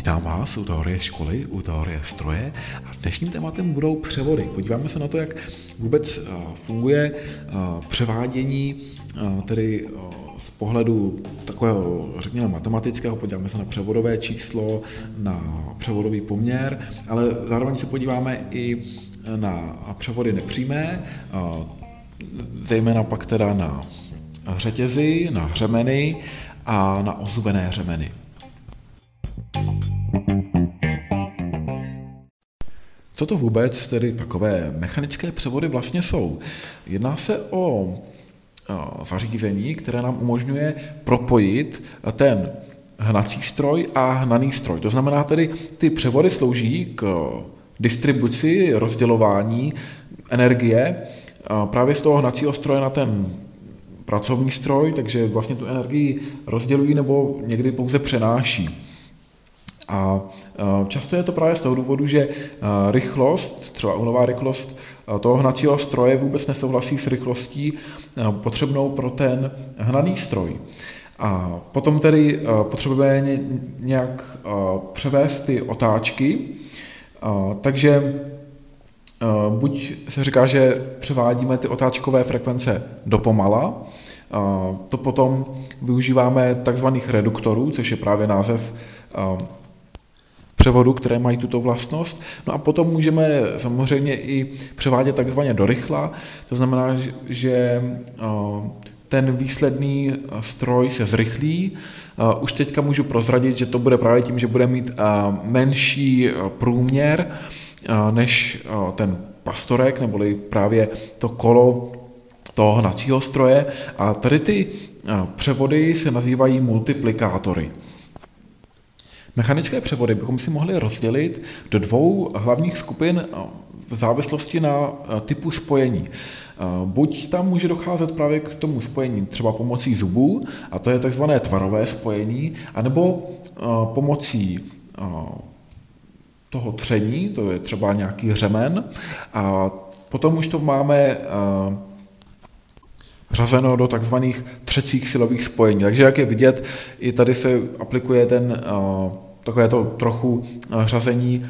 Vítám vás u teorie školy, u teorie stroje a dnešním tématem budou převody. Podíváme se na to, jak vůbec eh, funguje eh, převádění, eh, tedy z pohledu takového, řekněme, matematického, podíváme se na převodové číslo, na převodový poměr, ale zároveň se podíváme i na převody nepřímé, zejména pak teda na řetězy, na hřemeny a na ozubené hřemeny. Co to vůbec tedy takové mechanické převody vlastně jsou? Jedná se o zařízení, které nám umožňuje propojit ten hnací stroj a hnaný stroj. To znamená tedy, ty převody slouží k distribuci, rozdělování energie právě z toho hnacího stroje na ten pracovní stroj, takže vlastně tu energii rozdělují nebo někdy pouze přenáší. A často je to právě z toho důvodu, že rychlost, třeba unová rychlost toho hnacího stroje vůbec nesouhlasí s rychlostí potřebnou pro ten hnaný stroj. A potom tedy potřebujeme nějak převést ty otáčky, takže buď se říká, že převádíme ty otáčkové frekvence do pomala, to potom využíváme takzvaných reduktorů, což je právě název převodu, které mají tuto vlastnost. No a potom můžeme samozřejmě i převádět takzvaně do rychla, to znamená, že ten výsledný stroj se zrychlí. Už teďka můžu prozradit, že to bude právě tím, že bude mít menší průměr než ten pastorek, neboli právě to kolo toho hnacího stroje. A tady ty převody se nazývají multiplikátory. Mechanické převody bychom si mohli rozdělit do dvou hlavních skupin v závislosti na typu spojení. Buď tam může docházet právě k tomu spojení třeba pomocí zubů, a to je takzvané tvarové spojení, anebo pomocí toho tření, to je třeba nějaký řemen, a potom už to máme řazeno do takzvaných třecích silových spojení. Takže jak je vidět, i tady se aplikuje ten takové to trochu řazení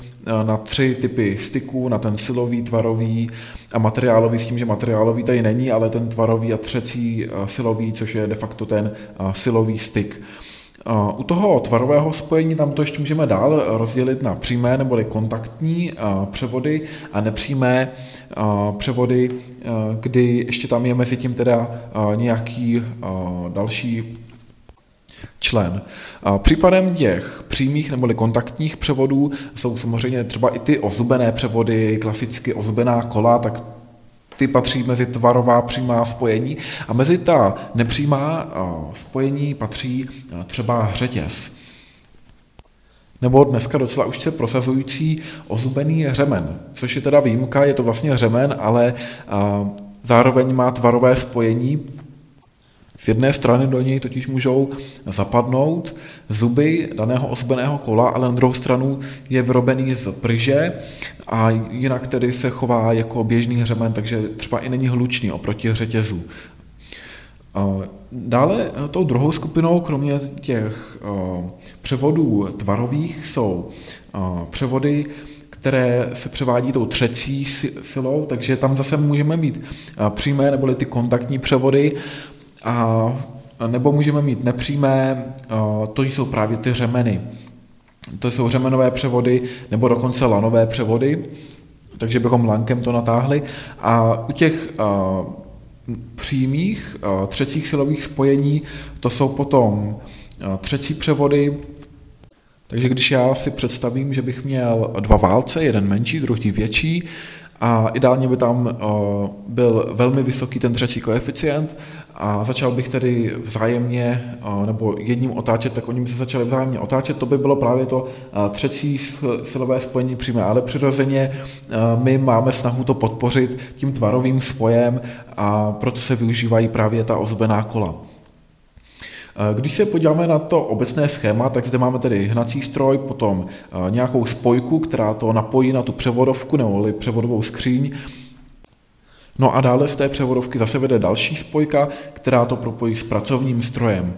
na tři typy styků, na ten silový, tvarový a materiálový, s tím, že materiálový tady není, ale ten tvarový a třecí silový, což je de facto ten silový styk. U toho tvarového spojení tam to ještě můžeme dál rozdělit na přímé neboli kontaktní převody a nepřímé převody, kdy ještě tam je mezi tím teda nějaký další člen. Případem těch přímých neboli kontaktních převodů jsou samozřejmě třeba i ty ozubené převody, klasicky ozubená kola, tak ty patří mezi tvarová přímá spojení a mezi ta nepřímá spojení patří třeba řetěz. Nebo dneska docela už se prosazující ozubený řemen, což je teda výjimka, je to vlastně řemen, ale zároveň má tvarové spojení, z jedné strany do něj totiž můžou zapadnout zuby daného ozbeného kola, ale na druhou stranu je vyrobený z pryže a jinak tedy se chová jako běžný hřemen, takže třeba i není hlučný oproti řetězu. Dále tou druhou skupinou, kromě těch převodů tvarových, jsou převody, které se převádí tou třecí silou, takže tam zase můžeme mít přímé neboli ty kontaktní převody, a nebo můžeme mít nepřímé, to jsou právě ty řemeny. To jsou řemenové převody nebo dokonce lanové převody, takže bychom lankem to natáhli. A u těch přímých třecích silových spojení to jsou potom třecí převody, takže když já si představím, že bych měl dva válce, jeden menší, druhý větší, a ideálně by tam eh, byl velmi vysoký ten třetí koeficient a začal bych tedy vzájemně, eh, nebo jedním otáčet, tak oni by se začali vzájemně otáčet, to by bylo právě to eh, třetí silové spojení přímé, ale přirozeně my máme snahu to podpořit tím tvarovým spojem a proto se využívají právě ta ozbená kola. Eh, když se podíváme na to obecné schéma, tak zde máme tedy hnací stroj, potom eh, nějakou spojku, která to napojí na tu převodovku nebo převodovou skříň. No a dále z té převodovky zase vede další spojka, která to propojí s pracovním strojem.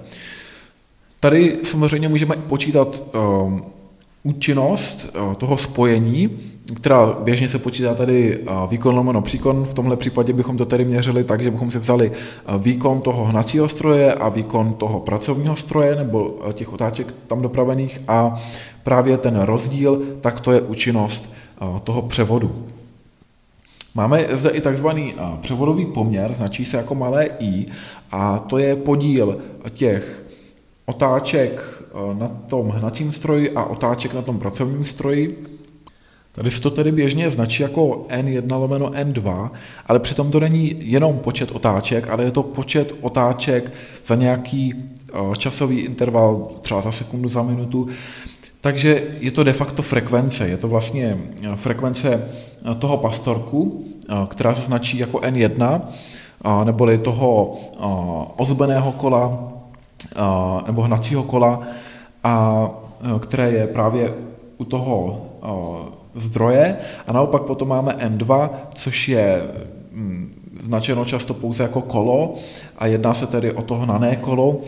Tady samozřejmě můžeme počítat um, účinnost uh, toho spojení, která běžně se počítá tady uh, výkon lomeno příkon. V tomhle případě bychom to tedy měřili tak, že bychom si vzali uh, výkon toho hnacího stroje a výkon toho pracovního stroje nebo těch otáček tam dopravených a právě ten rozdíl, tak to je účinnost toho převodu. Máme zde i takzvaný převodový poměr, značí se jako malé i, a to je podíl těch otáček na tom hnacím stroji a otáček na tom pracovním stroji. Tady se to tedy běžně značí jako N1 lomeno N2, ale přitom to není jenom počet otáček, ale je to počet otáček za nějaký časový interval, třeba za sekundu, za minutu, takže je to de facto frekvence, je to vlastně eh, frekvence eh, toho pastorku, eh, která se značí jako N1, neboli toho ozbeného kola nebo hnacího kola, a, které je právě u toho zdroje. A naopak potom máme N2, což je hm, značeno často pouze jako kolo a jedná se tedy o to hnané kolo,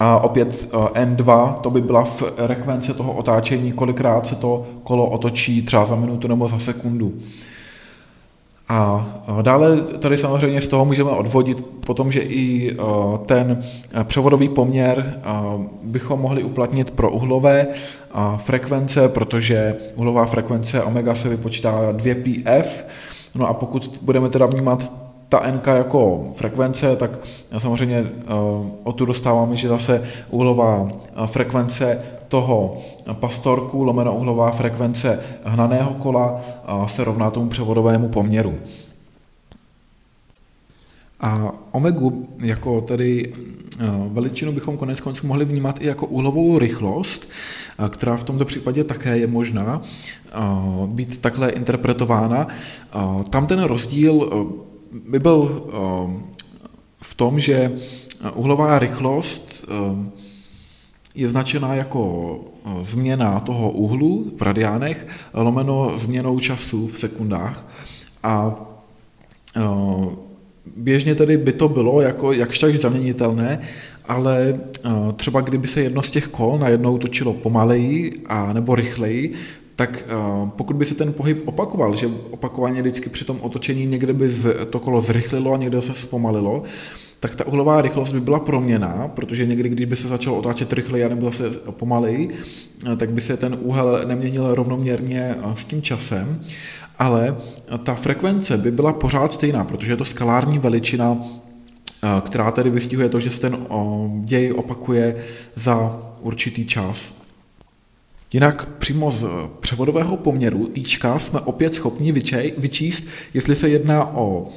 a opět eh, N2, to by byla frekvence toho otáčení, kolikrát se to kolo otočí třeba za minutu nebo za sekundu. A dále tady samozřejmě z toho můžeme odvodit potom, že i ten převodový poměr bychom mohli uplatnit pro uhlové frekvence, protože uhlová frekvence omega se vypočítá 2πf, no a pokud budeme teda vnímat ta NK jako frekvence, tak samozřejmě o tu dostáváme, že zase uhlová eh, frekvence toho pastorku, lomeno uhlová frekvence hnaného kola eh, se rovná tomu převodovému poměru. A omegu jako tedy veličinu bychom konec konců mohli vnímat i jako úhlovou rychlost, která v tomto případě také je možná být takhle interpretována. Tam ten rozdíl by byl v tom, že uhlová rychlost je značená jako eh, změna toho úhlu v radiánech lomeno změnou času v sekundách. A eh, běžně tedy by to bylo jako jakž tak zaměnitelné, ale eh, třeba kdyby se jedno z těch kol najednou točilo pomaleji a nebo rychleji, tak pokud by se ten pohyb opakoval, že opakovaně vždycky při tom otočení někde by to kolo zrychlilo a někde se zpomalilo, tak ta uhlová rychlost by byla proměná, protože někdy, když by se začalo otáčet rychleji nebo zase pomaleji, eh, tak by se ten úhel neměnil rovnoměrně eh, s tím časem, ale ta frekvence by byla pořád stejná, protože je to skalární veličina, která tedy vystihuje to, že se ten děj opakuje za určitý čas. Jinak přímo z převodového poměru ička jsme opět schopni vyčíst, jestli se jedná o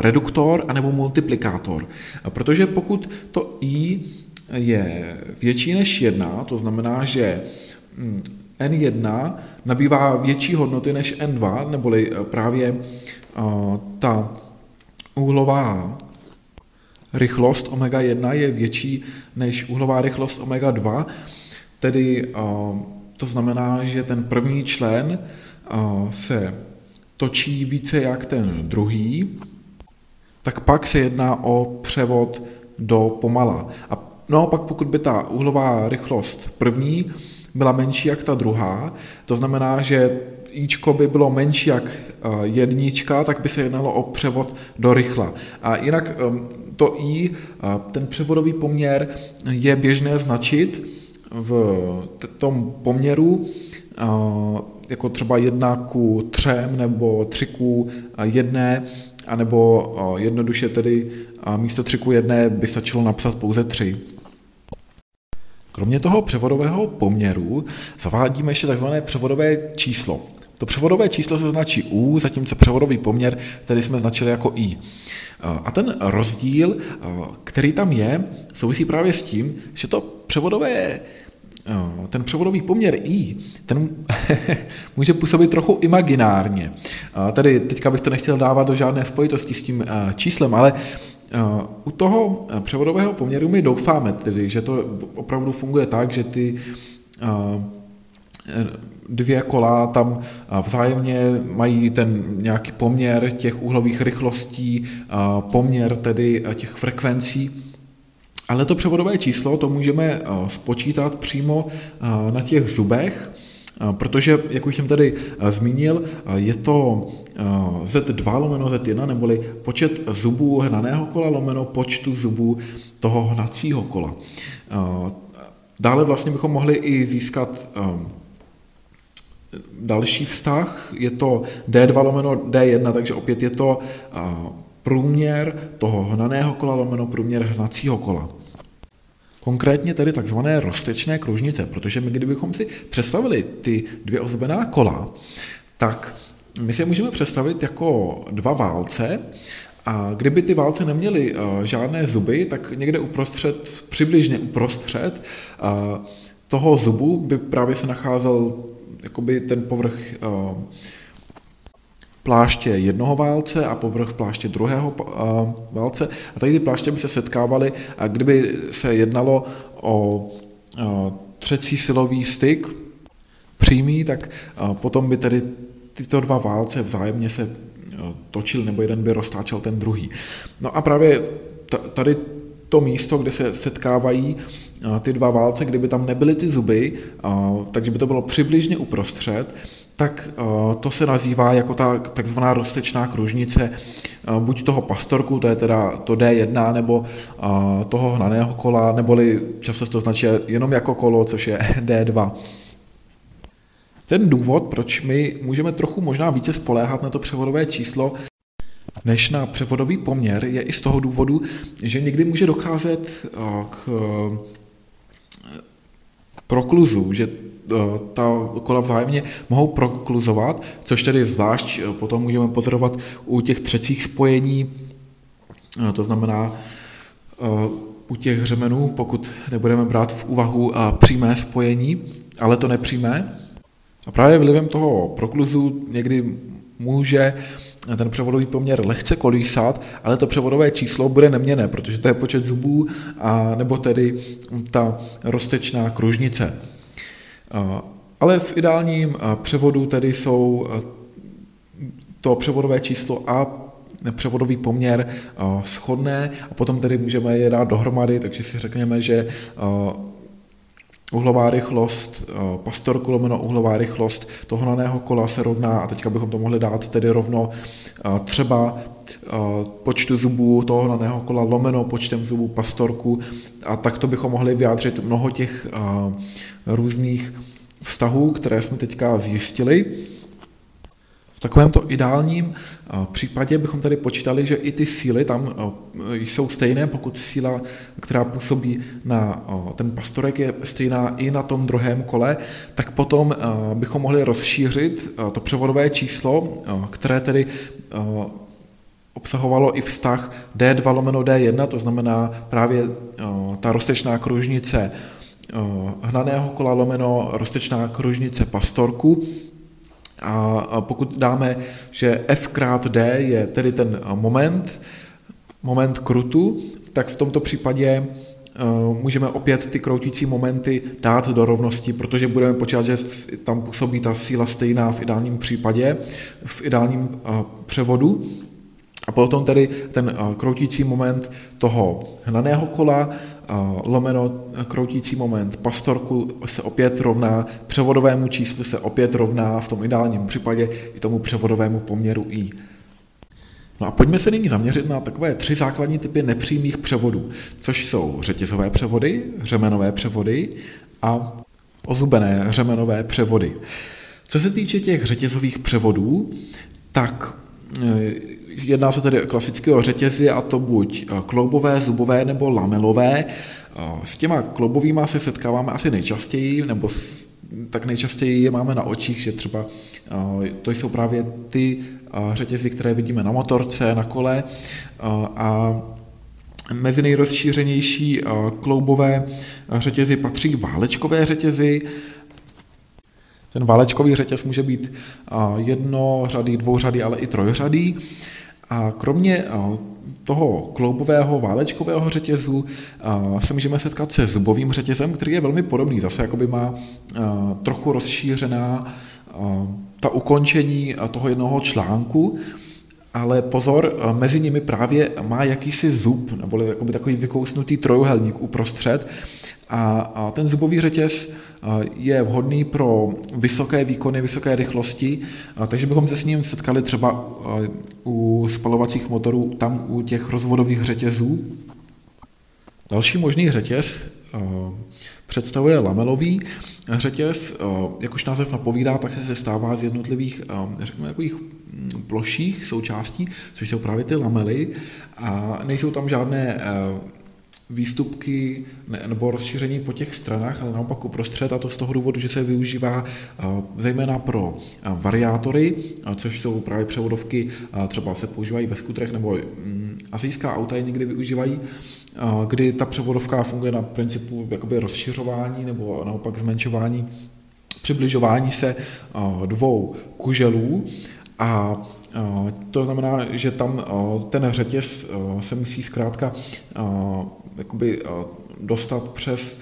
reduktor anebo multiplikátor. Protože pokud to i je větší než 1, to znamená, že hm, n1 nabývá větší hodnoty než n2, neboli právě ta úhlová rychlost omega 1 je větší než úhlová rychlost omega 2, tedy to znamená, že ten první člen se točí více jak ten druhý, tak pak se jedná o převod do pomala. A naopak, pokud by ta uhlová rychlost první byla menší jak ta druhá, to znamená, že ičko by bylo menší jak jednička, tak by se jednalo o převod do rychla. A jinak to i, ten převodový poměr je běžné značit v tom poměru jako třeba jedna ku třem nebo tři ku jedné, anebo jednoduše tedy místo tři ku jedné by stačilo napsat pouze tři. Kromě toho převodového poměru zavádíme ještě takzvané převodové číslo. To převodové číslo se značí U, zatímco převodový poměr, který jsme značili jako I. A ten rozdíl, který tam je, souvisí právě s tím, že to převodové ten převodový poměr I, ten může působit trochu imaginárně. Tady teďka bych to nechtěl dávat do žádné spojitosti s tím číslem, ale u toho převodového poměru my doufáme, tedy, že to opravdu funguje tak, že ty dvě kola tam vzájemně mají ten nějaký poměr těch úhlových rychlostí, poměr tedy těch frekvencí. Ale to převodové číslo to můžeme spočítat přímo na těch zubech, protože, jak už jsem tady zmínil, je to Z2 lomeno Z1, neboli počet zubů hnaného kola lomeno počtu zubů toho hnacího kola. Dále vlastně bychom mohli i získat další vztah, je to D2 lomeno D1, takže opět je to průměr toho hnaného kola lomeno průměr hnacího kola. Konkrétně tedy takzvané roztečné kružnice, protože my kdybychom si představili ty dvě ozbená kola, tak my si je můžeme představit jako dva válce. A kdyby ty válce neměly žádné zuby, tak někde uprostřed, přibližně uprostřed toho zubu by právě se nacházel jakoby ten povrch uh, pláště jednoho válce a povrch pláště druhého uh, válce. A tady ty pláště by se setkávaly a kdyby se jednalo o třecí silový styk přímý, tak potom by tedy tyto dva válce vzájemně se točil nebo jeden by roztáčel ten druhý. No a právě tady to místo, kde se setkávají ty dva válce, kdyby tam nebyly ty zuby, takže by to bylo přibližně uprostřed, tak to se nazývá jako ta takzvaná roztečná kružnice buď toho pastorku, to je teda to D1, nebo toho hnaného kola, neboli často se to značí jenom jako kolo, což je D2. Ten důvod, proč my můžeme trochu možná více spoléhat na to převodové číslo, než na převodový poměr, je i z toho důvodu, že někdy může docházet k prokluzu, že eh, ta kola vzájemně mohou prokluzovat, což tedy zvlášť eh, potom můžeme pozorovat u těch třecích spojení, eh, to znamená u těch hřemenů, pokud nebudeme brát v úvahu přímé spojení, ale to nepřímé. A právě vlivem toho prokluzu někdy může ten převodový poměr lehce kolísat, ale to převodové číslo bude neměné, protože to je počet zubů, a, nebo tedy ta roztečná kružnice. Ale v ideálním převodu tedy jsou to převodové číslo a převodový poměr schodné a potom tedy můžeme je dát dohromady, takže si řekněme, že uhlová rychlost, eh, pastorku lomeno uhlová rychlost toho hnaného kola se rovná, a teďka bychom to mohli dát tedy rovno eh, třeba eh, počtu zubů toho hnaného kola lomeno počtem zubů pastorku. A takto bychom mohli vyjádřit mnoho těch různých vztahů, které jsme teďka zjistili takovémto ideálním eh, případě bychom tady počítali, že i ty síly tam eh, jsou stejné, pokud síla, která působí na eh, ten pastorek, je stejná i na tom druhém kole, tak potom bychom mohli rozšířit to převodové číslo, které tedy obsahovalo i vztah D2 lomeno D1, to znamená právě ta roztečná kružnice hnaného kola lomeno roztečná kružnice pastorku, a pokud dáme, že f krát d je tedy ten moment, moment krutu, tak v tomto případě e, můžeme opět ty kroutící momenty dát do rovnosti, protože budeme počítat, že tam působí ta síla stejná v ideálním případě, v ideálním e, převodu. A potom tedy ten e, kroutící moment toho hnaného kola lomeno kroutící moment pastorku se opět rovná, převodovému číslu se opět rovná v tom ideálním případě i tomu převodovému poměru i. No a pojďme se nyní zaměřit na takové tři základní typy nepřímých převodů, což jsou řetězové převody, řemenové převody a ozubené řemenové převody. Co se týče těch řetězových převodů, tak Jedná se tedy klasicky o řetězy a to buď eh, kloubové, zubové nebo lamelové. Eh, s těma kloubovými se setkáváme asi nejčastěji, nebo tak nejčastěji je máme na očích, že třeba eh, to jsou právě ty řetězy, které vidíme na motorce, na kole a Mezi nejrozšířenější kloubové řetězy patří válečkové řetězy. Ten válečkový řetěz může být jedno řady, dvou řady, ale i trojřadý. A kromě toho kloubového válečkového řetězu se můžeme setkat se zubovým řetězem, který je velmi podobný. Zase jakoby má trochu rozšířená ta ukončení toho jednoho článku, ale pozor, mezi nimi právě má jakýsi zub, nebo jakoby takový vykousnutý trojuhelník uprostřed a, a ten zubový řetěz je vhodný pro vysoké výkony, vysoké rychlosti, takže bychom se s ním setkali třeba u spalovacích motorů, tam u těch rozvodových řetězů. Další možný řetěz představuje lamelový řetěz, jak už název napovídá, tak se sestává z jednotlivých, řekněme, takových mm, ploších součástí, což jsou právě ty lamely. A nejsou tam žádné výstupky nebo rozšíření po těch stranách, ale naopak uprostřed a to z toho důvodu, že se využívá zejména pro variátory, což jsou právě převodovky, třeba se používají ve skutrech nebo mm, azijská auta je někdy využívají, kdy ta převodovka funguje na principu jakoby rozšiřování nebo naopak zmenšování přibližování se dvou kuželů a to znamená, že tam ten řetěz se musí zkrátka jakoby dostat přes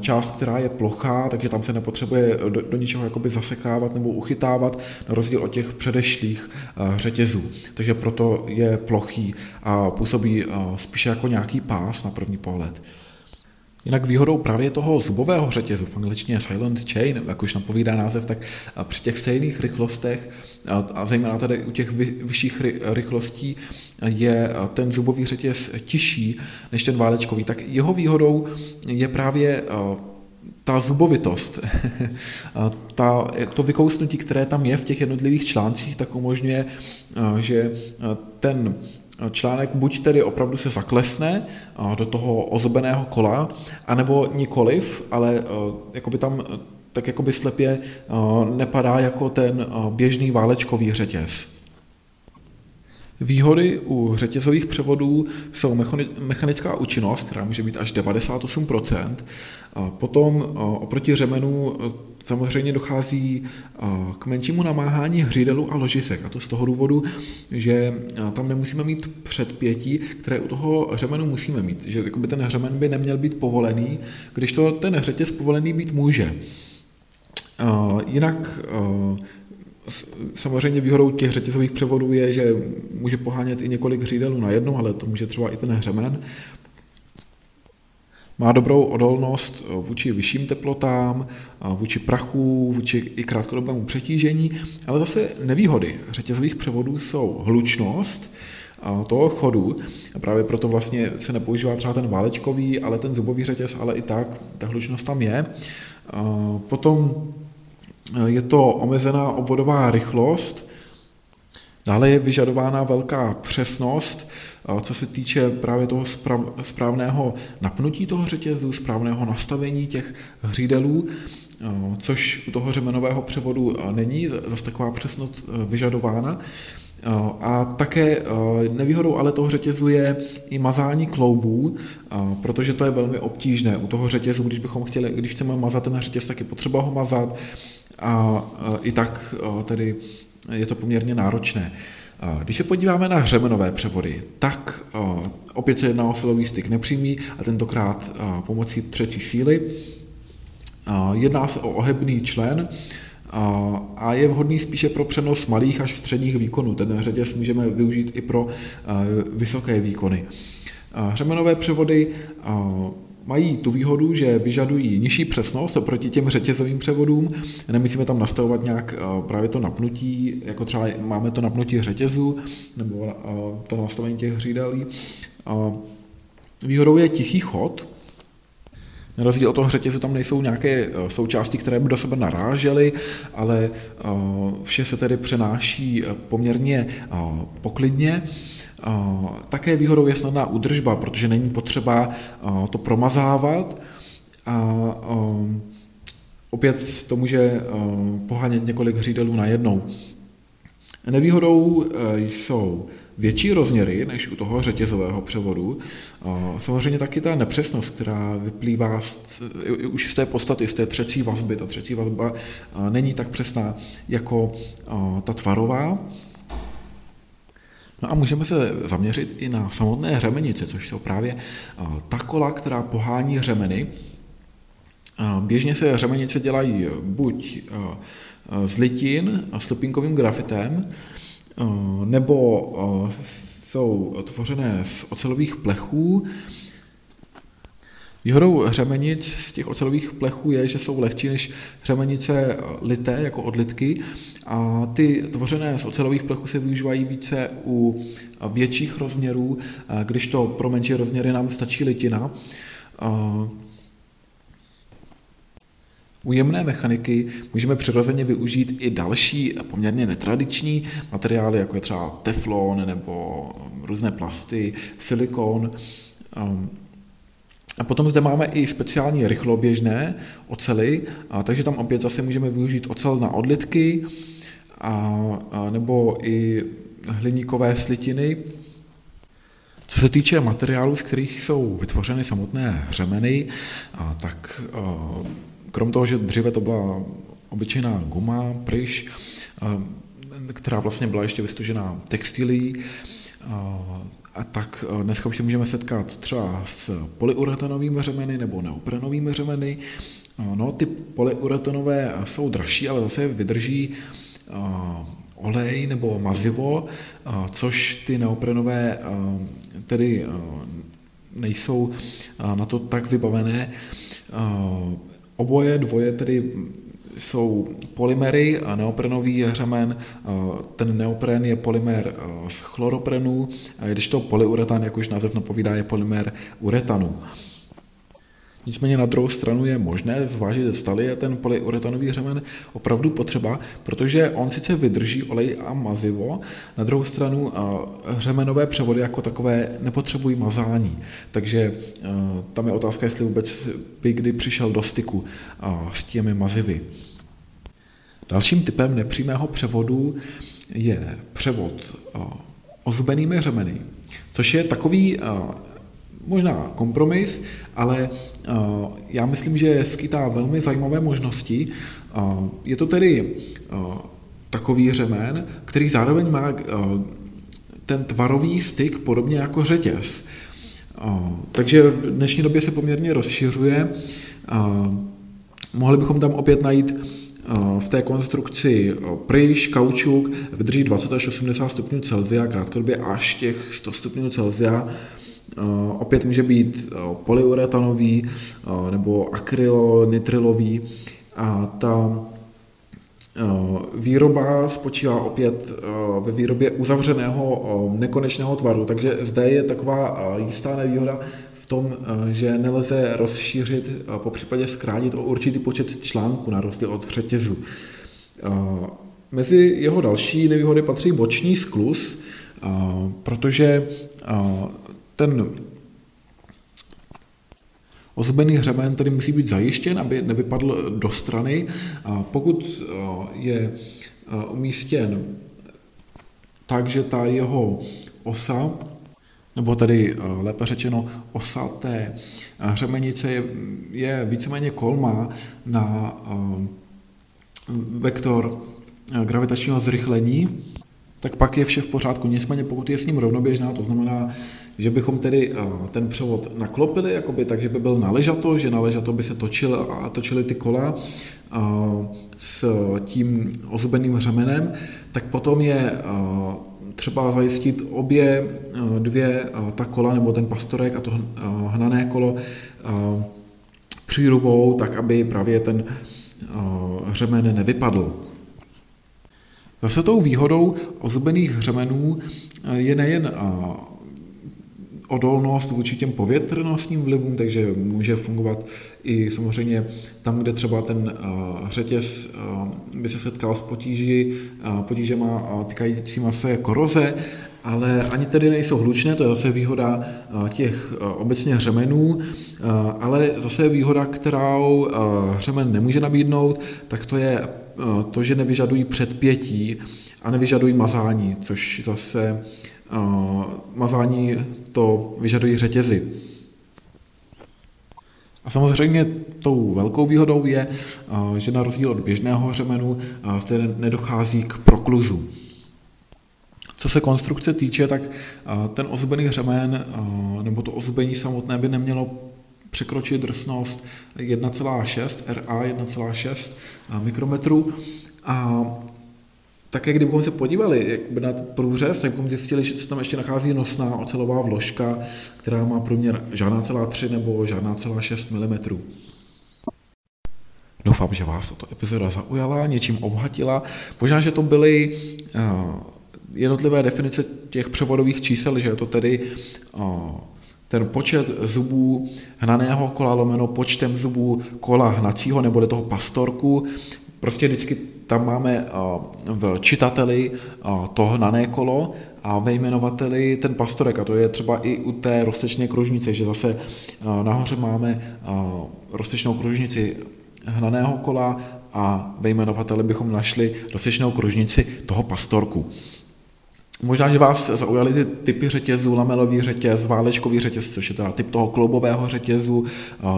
část, která je plochá, takže tam se nepotřebuje do, do ničeho jakoby zasekávat nebo uchytávat, na rozdíl od těch předešlých řetězů. Takže proto je plochý a působí spíše jako nějaký pás na první pohled. Jinak výhodou právě toho zubového řetězu, v angličtině silent chain, jak už napovídá název, tak při těch stejných rychlostech, a zejména tady u těch vyšších rychlostí, je ten zubový řetěz tižší než ten válečkový, tak jeho výhodou je právě ta zubovitost, ta, to vykousnutí, které tam je v těch jednotlivých článcích, tak umožňuje, že ten článek buď tedy opravdu se zaklesne do toho ozbeného kola, anebo nikoliv, ale jakoby tam tak jakoby slepě nepadá jako ten běžný válečkový řetěz. Výhody u řetězových převodů jsou mechanická účinnost, která může být až 98%. Potom oproti řemenu samozřejmě dochází k menšímu namáhání hřídelů a ložisek. A to z toho důvodu, že tam nemusíme mít předpětí, které u toho řemenu musíme mít. Že ten řemen by neměl být povolený, když to ten řetěz povolený být může. Jinak Samozřejmě výhodou těch řetězových převodů je, že může pohánět i několik hřídelů na jednu, ale to může třeba i ten hřemen. Má dobrou odolnost vůči vyšším teplotám, vůči prachu, vůči i krátkodobému přetížení, ale zase nevýhody řetězových převodů jsou hlučnost, toho chodu. A právě proto vlastně se nepoužívá třeba ten válečkový, ale ten zubový řetěz, ale i tak ta hlučnost tam je. Potom je to omezená obvodová rychlost, dále je vyžadována velká přesnost, co se týče právě toho správného napnutí toho řetězu, správného nastavení těch hřídelů, což u toho řemenového převodu není zase taková přesnost vyžadována. A také nevýhodou ale toho řetězu je i mazání kloubů, protože to je velmi obtížné. U toho řetězu, když bychom chtěli, když chceme mazat ten řetěz, tak je potřeba ho mazat a i tak tedy je to poměrně náročné. Když se podíváme na hřemenové převody, tak opět se jedná o silový styk nepřímý a tentokrát pomocí třetí síly. Jedná se o ohebný člen, a je vhodný spíše pro přenos malých až středních výkonů. Ten řetěz můžeme využít i pro vysoké výkony. Hřemenové převody mají tu výhodu, že vyžadují nižší přesnost oproti těm řetězovým převodům. Nemusíme tam nastavovat nějak právě to napnutí, jako třeba máme to napnutí řetězu nebo to nastavení těch hřídelí. Výhodou je tichý chod, na rozdíl od toho řetězu tam nejsou nějaké eh, součásti, které by do sebe narážely, ale eh, vše se tedy přenáší eh, poměrně poklidně. Také výhodou je snadná údržba, protože není potřeba to promazávat a opět to může pohánět několik hřídelů najednou. Nevýhodou jsou větší rozměry než u toho řetězového převodu. Samozřejmě taky ta nepřesnost, která vyplývá z, už z té podstaty, z té třecí vazby. Ta třecí vazba není tak přesná jako ta tvarová. No a můžeme se zaměřit i na samotné řemenice, což jsou právě ta kola, která pohání řemeny. Běžně se řemenice dělají buď z litin a s grafitem, nebo jsou tvořené z ocelových plechů, Výhodou řemenic z těch ocelových plechů je, že jsou lehčí než řemenice lité, jako odlitky, a ty tvořené z ocelových plechů se využívají více u větších rozměrů, když to pro menší rozměry nám stačí litina. U jemné mechaniky můžeme přirozeně využít i další poměrně netradiční materiály, jako je třeba teflon nebo různé plasty, silikon. A potom zde máme i speciální rychloběžné ocely, takže tam opět zase můžeme využít ocel na odlitky a, a nebo i hliníkové slitiny. Co se týče materiálů, z kterých jsou vytvořeny samotné řemeny, a tak a, krom toho, že dříve to byla obyčejná guma, pryš, která vlastně byla ještě vystužená textilí, a tak dneska už se můžeme setkat třeba s polyuretanovými řemeny nebo neoprenovými řemeny. No, ty polyuretanové jsou dražší, ale zase vydrží olej nebo mazivo, což ty neoprenové tedy nejsou na to tak vybavené. Oboje dvoje tedy jsou polymery a neoprenový řemen. Ten neopren je polymer z chloroprenu, když to polyuretan, jak už název napovídá, je polymer uretanu. Nicméně na druhou stranu je možné zvážit, zda je ten polyuretanový řemen opravdu potřeba, protože on sice vydrží olej a mazivo, na druhou stranu řemenové převody jako takové nepotřebují mazání. Takže tam je otázka, jestli vůbec by kdy přišel do styku s těmi mazivy. Dalším typem nepřímého převodu je převod ozubenými řemeny, což je takový možná kompromis, ale já myslím, že skýtá velmi zajímavé možnosti. Je to tedy takový řemen, který zároveň má ten tvarový styk podobně jako řetěz. Takže v dnešní době se poměrně rozšiřuje. Mohli bychom tam opět najít v té konstrukci pryš, kaučuk vydrží 20 až 80 stupňů Celsia, krátkodobě až těch 100 stupňů Celsia. Opět může být polyuretanový nebo akrylonitrilový. A ta Eh, výroba spočívá opět eh, ve výrobě uzavřeného eh, nekonečného tvaru, takže zde je taková jistá nevýhoda v tom, že nelze rozšířit, po případě zkrátit o určitý počet článků na rozdíl od řetězu. Mezi jeho další nevýhody patří boční sklus, protože ten Ozbený hřeben tedy musí být zajištěn, aby nevypadl do strany. Pokud eh, je eh, umístěn tak, že ta jeho osa, nebo tedy eh, lépe řečeno osa té hřemenice je, je víceméně kolma na vektor gravitačního zrychlení, tak pak je vše v pořádku. Nicméně pokud je s ním rovnoběžná, to znamená, že bychom tedy eh, ten převod naklopili, jakoby, takže by byl naležato, že naležato by se točil a točily ty kola eh, s tím ozubeným řemenem, tak potom je eh, třeba zajistit obě dvě ta kola nebo ten pastorek a to hnané kolo přírubou, tak aby právě ten řemen nevypadl. Zase tou výhodou ozubených hřemenů je nejen odolnost vůči těm povětrnostním vlivům, takže může fungovat i samozřejmě tam, kde třeba ten řetěz by se setkal s potíži, potížema týkajícíma se koroze, ale ani tedy nejsou hlučné, to je zase výhoda těch obecně hřemenů, ale zase výhoda, kterou hřemen nemůže nabídnout, tak to je to, že nevyžadují předpětí a nevyžadují mazání, což zase mazání to vyžadují řetězy. A samozřejmě tou velkou výhodou je, že na rozdíl od běžného řemenu zde nedochází k prokluzu. Co se konstrukce týče, tak ten ozdobený hřemen nebo to ozdobení samotné by nemělo překročit drsnost 1,6 RA 1,6 mikrometrů a také kdybychom se podívali na průřez, tak bychom zjistili, že se tam ještě nachází nosná ocelová vložka, která má průměr žádná celá 3 nebo žádná celá 6 mm. Doufám, že vás tato epizoda zaujala, něčím obohatila. Možná, že to byly uh, jednotlivé definice těch převodových čísel, že je to tedy uh, ten počet zubů hnaného kola lomeno počtem zubů kola hnacího nebo toho pastorku. Prostě vždycky tam máme v čitateli to hnané kolo a ve jmenovateli ten pastorek, a to je třeba i u té roztečné kružnice, že zase nahoře máme roztečnou kružnici hnaného kola a ve jmenovateli bychom našli roztečnou kružnici toho pastorku. Možná, že vás zaujaly ty typy řetězů, lamelový řetěz, válečkový řetěz, což je teda typ toho kloubového řetězu,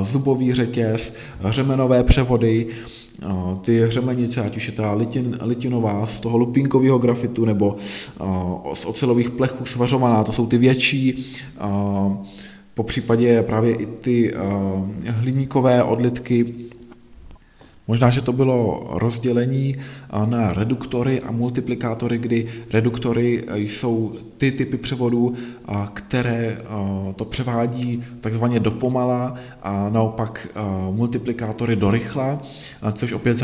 zubový řetěz, řemenové převody, ty řemenice, ať už je ta litin, litinová z toho lupínkového grafitu nebo z ocelových plechů svařovaná, to jsou ty větší, po případě právě i ty hliníkové odlitky, Možná, že to bylo rozdělení na reduktory a multiplikátory, kdy reduktory jsou ty typy převodů, které to převádí takzvaně dopomala a naopak multiplikátory do rychla, což opět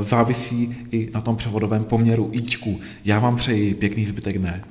závisí i na tom převodovém poměru Ičku. Já vám přeji pěkný zbytek dne.